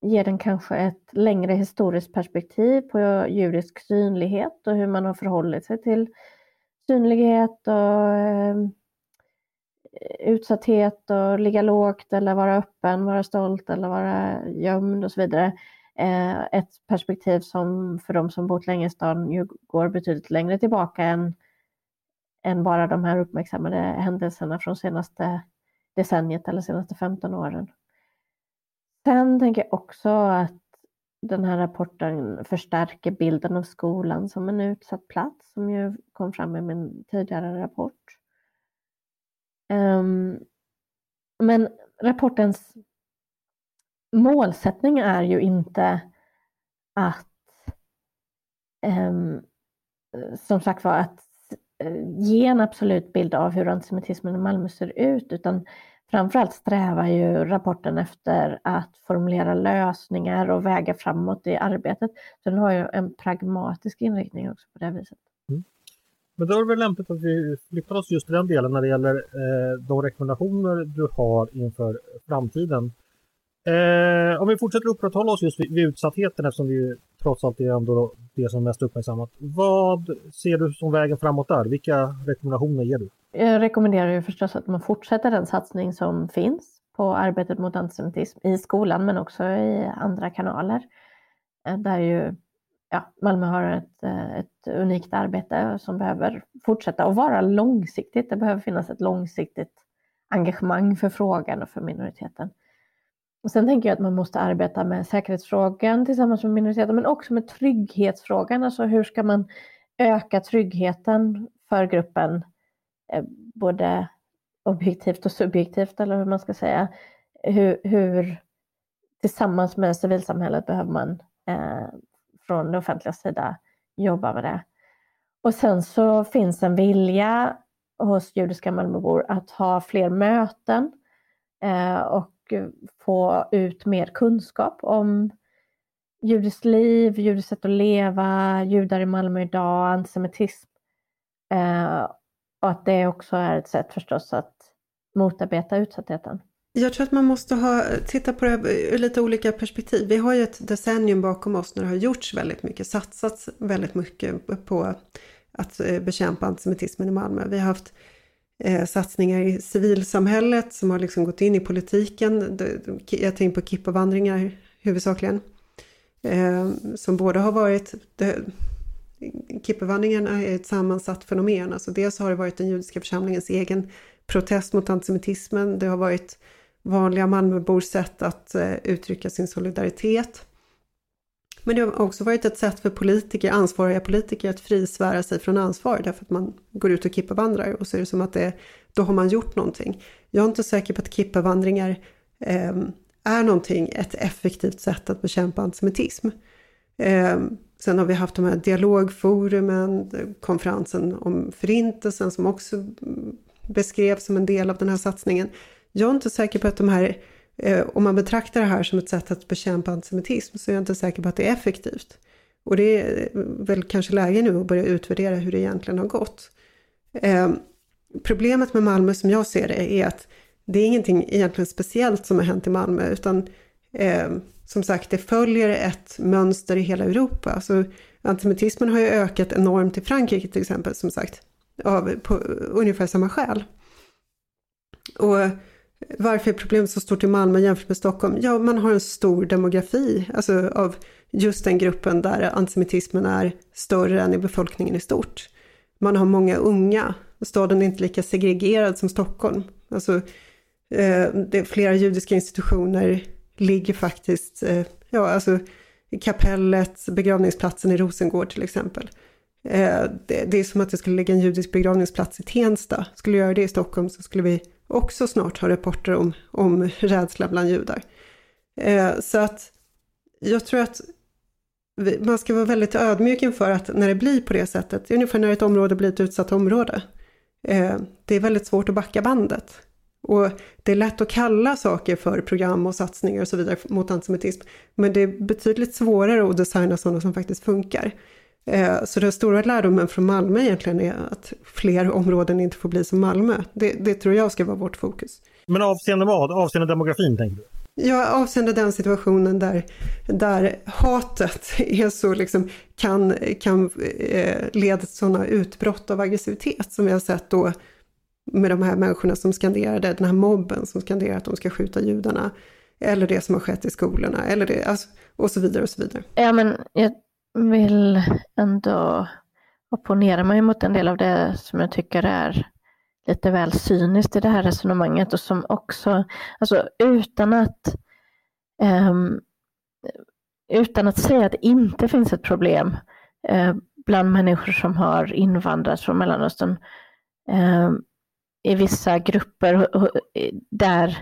Speaker 2: ger den kanske ett längre historiskt perspektiv på judisk synlighet och hur man har förhållit sig till synlighet och eh, utsatthet och ligga lågt eller vara öppen, vara stolt eller vara gömd och så vidare. Eh, ett perspektiv som för de som bott länge i stan ju går betydligt längre tillbaka än, än bara de här uppmärksammade händelserna från senaste decenniet eller senaste 15 åren. Sen tänker jag också att den här rapporten förstärker bilden av skolan som en utsatt plats som ju kom fram i min tidigare rapport. Um, men rapportens målsättning är ju inte att um, som sagt var att eh, ge en absolut bild av hur antisemitismen i Malmö ser ut utan framförallt strävar ju rapporten efter att formulera lösningar och väga framåt i arbetet. Så den har ju en pragmatisk inriktning också på det viset. Mm.
Speaker 1: Men då är det väl lämpligt att vi flyttar oss just till den delen när det gäller eh, de rekommendationer du har inför framtiden. Eh, om vi fortsätter upprätthålla oss just vid, vid utsattheten eftersom vi trots allt är ändå det som är mest uppmärksammat. Vad ser du som vägen framåt där? Vilka rekommendationer ger du?
Speaker 2: Jag rekommenderar ju förstås att man fortsätter den satsning som finns på arbetet mot antisemitism i skolan men också i andra kanaler. Eh, där ju ja, Malmö har ett, eh, ett unikt arbete som behöver fortsätta och vara långsiktigt. Det behöver finnas ett långsiktigt engagemang för frågan och för minoriteten. Och sen tänker jag att man måste arbeta med säkerhetsfrågan tillsammans med minoriteter men också med trygghetsfrågan. Alltså hur ska man öka tryggheten för gruppen eh, både objektivt och subjektivt eller hur man ska säga. Hur, hur tillsammans med civilsamhället behöver man eh, från det offentliga sida jobba med det. Och sen så finns en vilja hos judiska Malmöbor att ha fler möten eh, och Eh, få ut mer kunskap om judiskt liv, judiskt sätt att leva, judar i Malmö idag, antisemitism. Eh, och att det också är ett sätt förstås att motarbeta utsattheten.
Speaker 3: Jag tror att man måste ha, titta på det här ur lite olika perspektiv. Vi har ju ett decennium bakom oss när det har gjorts väldigt mycket, satsats väldigt mycket på att eh, bekämpa antisemitismen i Malmö. Vi har haft eh, satsningar i civilsamhället som har liksom gått in i politiken. Jag tänker på kippavandringar huvudsakligen. Eh, som både har varit, det, är ett sammansatt fenomen. Alltså dels har det varit den judiska församlingens egen protest mot antisemitismen. Det har varit vanliga Malmöbors sätt att eh, uttrycka sin solidaritet. Men det har också varit ett sätt för politiker, ansvariga politiker att frisvära sig från ansvar därför att man går ut och kippavandrar och så är det som att det, då har man gjort någonting. Jag är inte säker på att kippavandringar eh, är någonting, ett effektivt sätt att bekämpa antisemitism. Eh, Sen har vi haft de här dialogforumen, konferensen om förintelsen som också mm, beskrevs som en del av den här satsningen. Jag är inte säker på att de här, Eh, om man betraktar det här som ett sätt att bekämpa antisemitism, så är jag inte säker på att det är effektivt. Och det är eh, väl kanske läge nu att börja utvärdera hur det egentligen har gått. Eh, problemet med Malmö som jag ser det är att det är ingenting egentligen speciellt som har hänt i Malmö, utan eh, som sagt, det följer ett mönster i hela Europa. Alltså, antisemitismen har ju ökat enormt i Frankrike till exempel, som sagt, av, på ungefär samma skäl. Och varför är problemet så stort i Malmö jämfört med Stockholm? Ja, man har en stor demografi, alltså av just den gruppen där antisemitismen är större än i befolkningen i stort. Man har många unga, staden är inte lika segregerad som Stockholm. Alltså, eh, det flera judiska institutioner ligger faktiskt, eh, ja alltså kapellet, begravningsplatsen i Rosengård till exempel. Eh, det, är som att det skulle ligga en judisk begravningsplats i Tensta. Skulle göra det i Stockholm så skulle vi också snart ha rapporter om, om rädsla bland judar. Eh, så att jag tror att man ska vara väldigt ödmjuk inför att när det blir på det sättet, ungefär när ett område blir ett utsatt område, eh, det är väldigt svårt att backa bandet. Och det är lätt att kalla saker för program och satsningar och så vidare mot antisemitism. Men det är betydligt svårare att designa sådana som faktiskt funkar. Eh, så den stora lärdomen från Malmö egentligen är att fler områden inte får bli som Malmö. Det, det tror jag ska vara vårt fokus.
Speaker 1: Men avseende vad? Avseende demografin tänker du?
Speaker 3: Ja, avseende den situationen där, där hatet är så liksom, kan, kan eh, leda till sådana utbrott av aggressivitet som vi har sett då med de här människorna som skanderade, den här mobben som skanderade att de ska skjuta judarna eller det som har skett i skolorna, eller det, alltså, och så vidare och så vidare.
Speaker 2: Ja, men jag vill ändå opponera mig mot en del av det som jag tycker är lite väl cyniskt i det här resonemanget och som också, alltså utan att um, utan att säga att det inte finns ett problem eh, bland människor som har invandrat från Mellanöstern eh, i vissa grupper där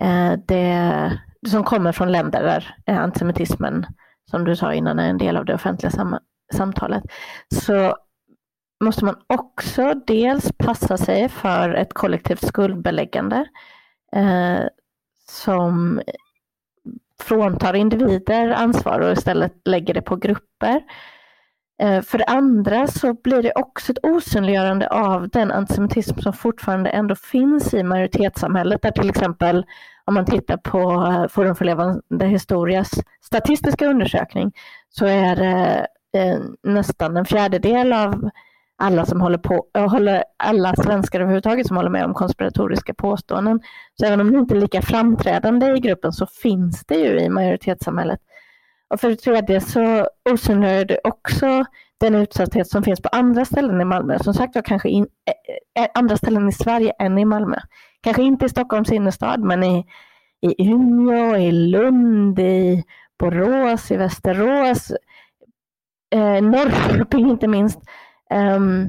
Speaker 2: eh, det som kommer från länder där antisemitismen, som du sa innan, är en del av det offentliga sam samtalet, så måste man också dels passa sig för ett kollektivt skuldbeläggande eh, som fråntar individer ansvar och istället lägger det på grupper. Eh, för det andra så blir det också ett osynliggörande av den antisemitism som fortfarande ändå finns i majoritetssamhället, där till exempel om man tittar på eh, Forum för levande historias statistiska undersökning så är det eh, nästan en fjärdedel av alla som håller på, håller, alla svenskar överhuvudtaget som håller med om konspiratoriska påståenden. Så även om det inte är lika framträdande i gruppen så finns det ju i majoritetssamhället. Och för det tredje så osynliggör det också den utsatthet som finns på andra ställen i Malmö. Som sagt var kanske in, ä, andra ställen i Sverige än i Malmö. Kanske inte i Stockholms innerstad men i, i Umeå, i Lund, i Borås, i Västerås, eh, Norrköping inte minst. Um,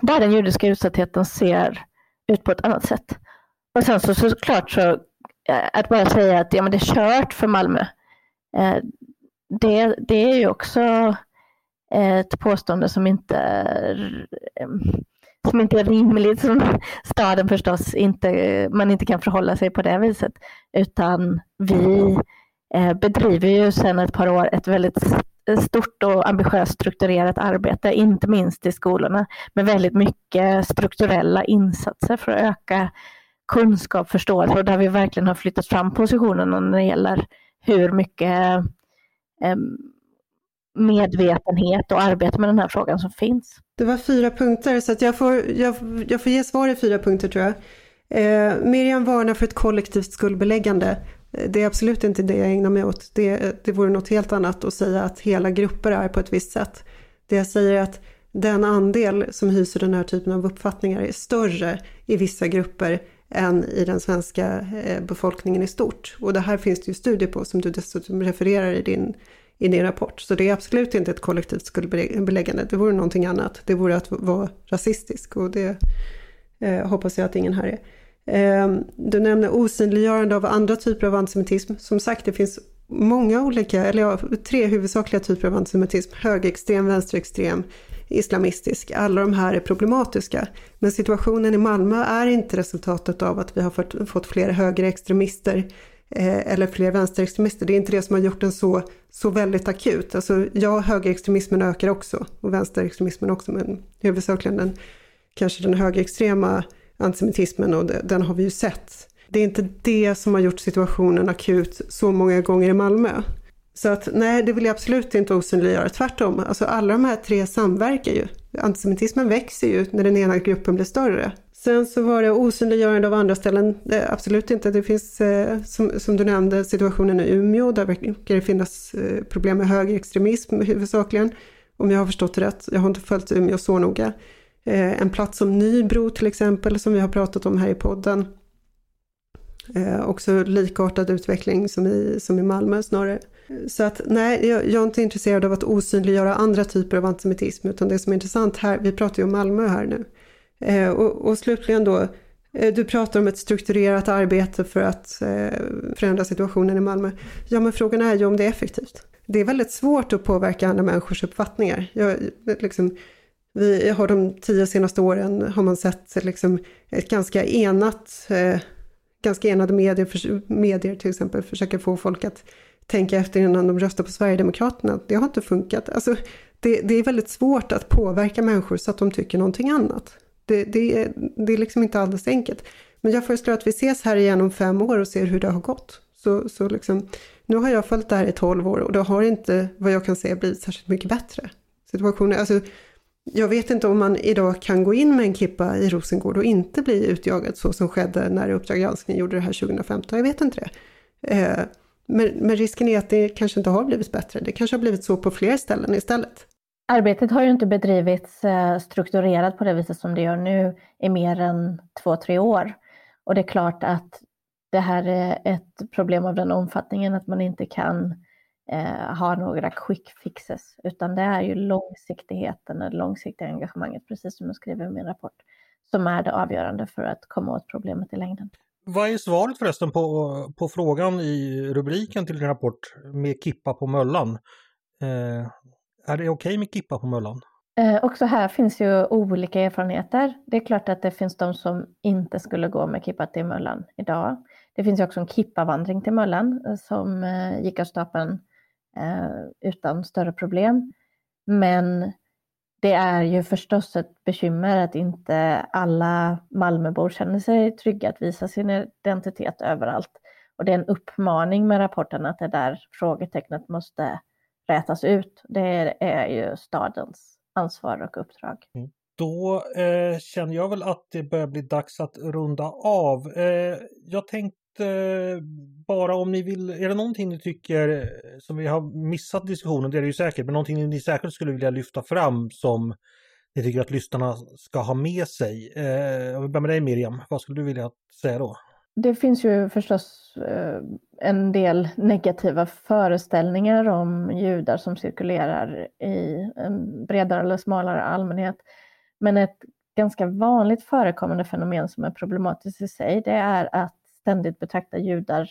Speaker 2: där den judiska utsattheten ser ut på ett annat sätt. Och sen så såklart så, eh, att bara säga att ja, men det är kört för Malmö, Eh, det, det är ju också eh, ett påstående som inte, eh, som inte är rimligt, som staden förstås inte, man inte kan förhålla sig på det viset, utan vi eh, bedriver ju sedan ett par år ett väldigt stort och ambitiöst strukturerat arbete, inte minst i skolorna, med väldigt mycket strukturella insatser för att öka kunskap, förståelse och där vi verkligen har flyttat fram positionerna när det gäller hur mycket Eh, medvetenhet och arbete med den här frågan som finns.
Speaker 3: Det var fyra punkter så att jag, får, jag, jag får ge svar i fyra punkter tror jag. Eh, Miriam varnar för ett kollektivt skuldbeläggande. Eh, det är absolut inte det jag ägnar mig åt. Det, det vore något helt annat att säga att hela grupper är på ett visst sätt. Det jag säger är att den andel som hyser den här typen av uppfattningar är större i vissa grupper än i den svenska eh, befolkningen i stort. Och det här finns det ju studier på som du dessutom refererar i din, i din rapport. Så det är absolut inte ett kollektivt skuldbeläggande. Det vore någonting annat. Det vore att vara rasistisk och det eh, hoppas jag att ingen här är. Ehm, du nämner osynliggörande av andra typer av antisemitism. Som sagt, det finns många olika, eller ja, tre huvudsakliga typer av antisemitism. Högerextrem, vänsterextrem, islamistisk. Alla de här är problematiska. Men situationen i Malmö är inte resultatet av att vi har fått, fått fler högerextremister eh, eller fler vänsterextremister. Det är inte det som har gjort den så, så väldigt akut. Alltså, ja, högerextremismen ökar också och vänsterextremismen också, men huvudsakligen den, kanske den högerextrema antisemitismen och den har vi ju sett. Det är inte det som har gjort situationen akut så många gånger i Malmö. Så att nej, det vill jag absolut inte osynliggöra. Tvärtom, alltså alla de här tre samverkar ju. Antisemitismen växer ju när den ena gruppen blir större. Sen så var det osynliggörande av andra ställen. Det, absolut inte. Det finns, eh, som, som, du nämnde, situationen i Umeå. Där verkar det finnas eh, problem med högerextremism huvudsakligen. Om jag har förstått det rätt. Jag har inte följt Umeå så noga. Eh, en plats som Nybro till exempel, som vi har pratat om här i podden. Eh, också likartad utveckling som i, som i Malmö snarare. Så att nej, jag, jag, är inte intresserad av att osynliggöra andra typer av antisemitism, utan det som är intressant här, vi pratar ju om Malmö här nu. Eh, och, och slutligen då, eh, du pratar om ett strukturerat arbete för att eh, förändra situationen i Malmö. Ja, men frågan är ju om det är effektivt. Det är väldigt svårt att påverka andra människors uppfattningar. Jag, liksom, vi har de tio senaste åren har man sett liksom ett ganska enat, eh, ganska enade medier, för, medier till exempel försöka få folk att tänka efter innan de röstar på Sverigedemokraterna. Det har inte funkat. Alltså, det, det är väldigt svårt att påverka människor så att de tycker någonting annat. Det, det, är, det är liksom inte alldeles enkelt. Men jag föreslår att vi ses här igen om fem år och ser hur det har gått. Så, så liksom, nu har jag följt det här i tolv år och det har inte, vad jag kan säga, blivit särskilt mycket bättre. Situationen, alltså, jag vet inte om man idag kan gå in med en kippa i Rosengård och inte bli utjagad så som skedde när Uppdrag granskning gjorde det här 2015. Jag vet inte det. Eh, men, men risken är att det kanske inte har blivit bättre. Det kanske har blivit så på fler ställen istället.
Speaker 2: Arbetet har ju inte bedrivits eh, strukturerat på det viset som det gör nu i mer än två, tre år. Och det är klart att det här är ett problem av den omfattningen att man inte kan eh, ha några quick fixes, utan det är ju långsiktigheten, det långsiktiga engagemanget, precis som jag skriver i min rapport, som är det avgörande för att komma åt problemet i längden.
Speaker 1: Vad är svaret förresten på, på frågan i rubriken till din rapport med Kippa på Möllan? Eh, är det okej okay med Kippa på Möllan?
Speaker 2: Eh, också här finns ju olika erfarenheter. Det är klart att det finns de som inte skulle gå med Kippa till Möllan idag. Det finns ju också en Kippa-vandring till Möllan eh, som eh, gick av stapeln eh, utan större problem. Men det är ju förstås ett bekymmer att inte alla Malmöbor känner sig trygga att visa sin identitet överallt. Och det är en uppmaning med rapporten att det där frågetecknet måste rätas ut. Det är ju stadens ansvar och uppdrag. Mm.
Speaker 1: Då eh, känner jag väl att det börjar bli dags att runda av. Eh, jag tänkte Eh, bara om ni vill, är det någonting ni tycker eh, som vi har missat diskussionen, det är det ju säkert, men någonting ni säkert skulle vilja lyfta fram som ni tycker att lyssnarna ska ha med sig. Eh, jag vill börja med dig Miriam, vad skulle du vilja säga då?
Speaker 2: Det finns ju förstås eh, en del negativa föreställningar om judar som cirkulerar i en bredare eller smalare allmänhet. Men ett ganska vanligt förekommande fenomen som är problematiskt i sig, det är att ständigt betrakta judar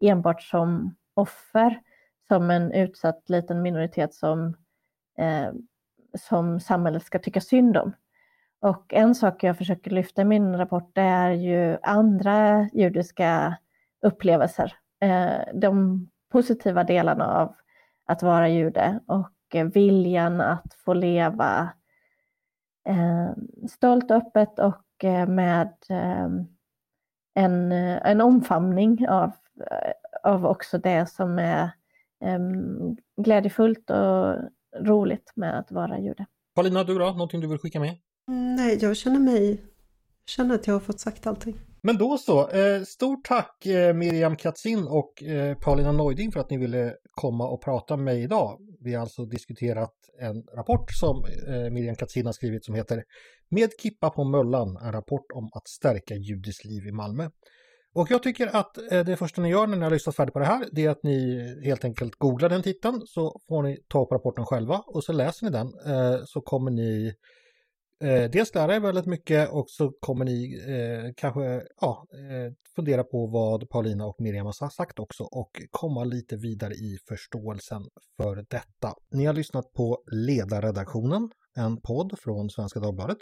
Speaker 2: enbart som offer, som en utsatt liten minoritet som, eh, som samhället ska tycka synd om. Och en sak jag försöker lyfta i min rapport det är ju andra judiska upplevelser. Eh, de positiva delarna av att vara jude och eh, viljan att få leva eh, stolt, öppet och eh, med eh, en, en omfamning av, av också det som är um, glädjefullt och roligt med att vara jude.
Speaker 1: Paulina, du då? Någonting du vill skicka med?
Speaker 3: Nej, jag känner mig, känner att jag har fått sagt allting.
Speaker 1: Men då så, eh, stort tack eh, Miriam Katzin och eh, Paulina Neuding för att ni ville komma och prata med mig idag. Vi har alltså diskuterat en rapport som eh, Miriam Katzin har skrivit som heter Med Kippa på Möllan, en rapport om att stärka judiskt liv i Malmö. Och jag tycker att eh, det första ni gör när ni har lyssnat färdigt på det här, det är att ni helt enkelt googlar den titeln så får ni ta upp rapporten själva och så läser ni den eh, så kommer ni Eh, dels lära er väldigt mycket och så kommer ni eh, kanske ja, eh, fundera på vad Paulina och Miriam har sagt också och komma lite vidare i förståelsen för detta. Ni har lyssnat på Ledarredaktionen, en podd från Svenska Dagbladet.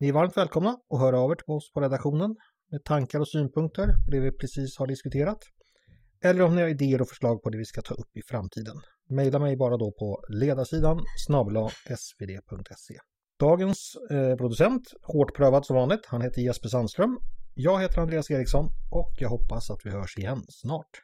Speaker 1: Ni är varmt välkomna att höra av er till oss på redaktionen med tankar och synpunkter på det vi precis har diskuterat. Eller om ni har idéer och förslag på det vi ska ta upp i framtiden. Maila mig bara då på ledarsidan snabla svd.se. Dagens eh, producent, hårt prövad som vanligt, han heter Jesper Sandström. Jag heter Andreas Eriksson och jag hoppas att vi hörs igen snart.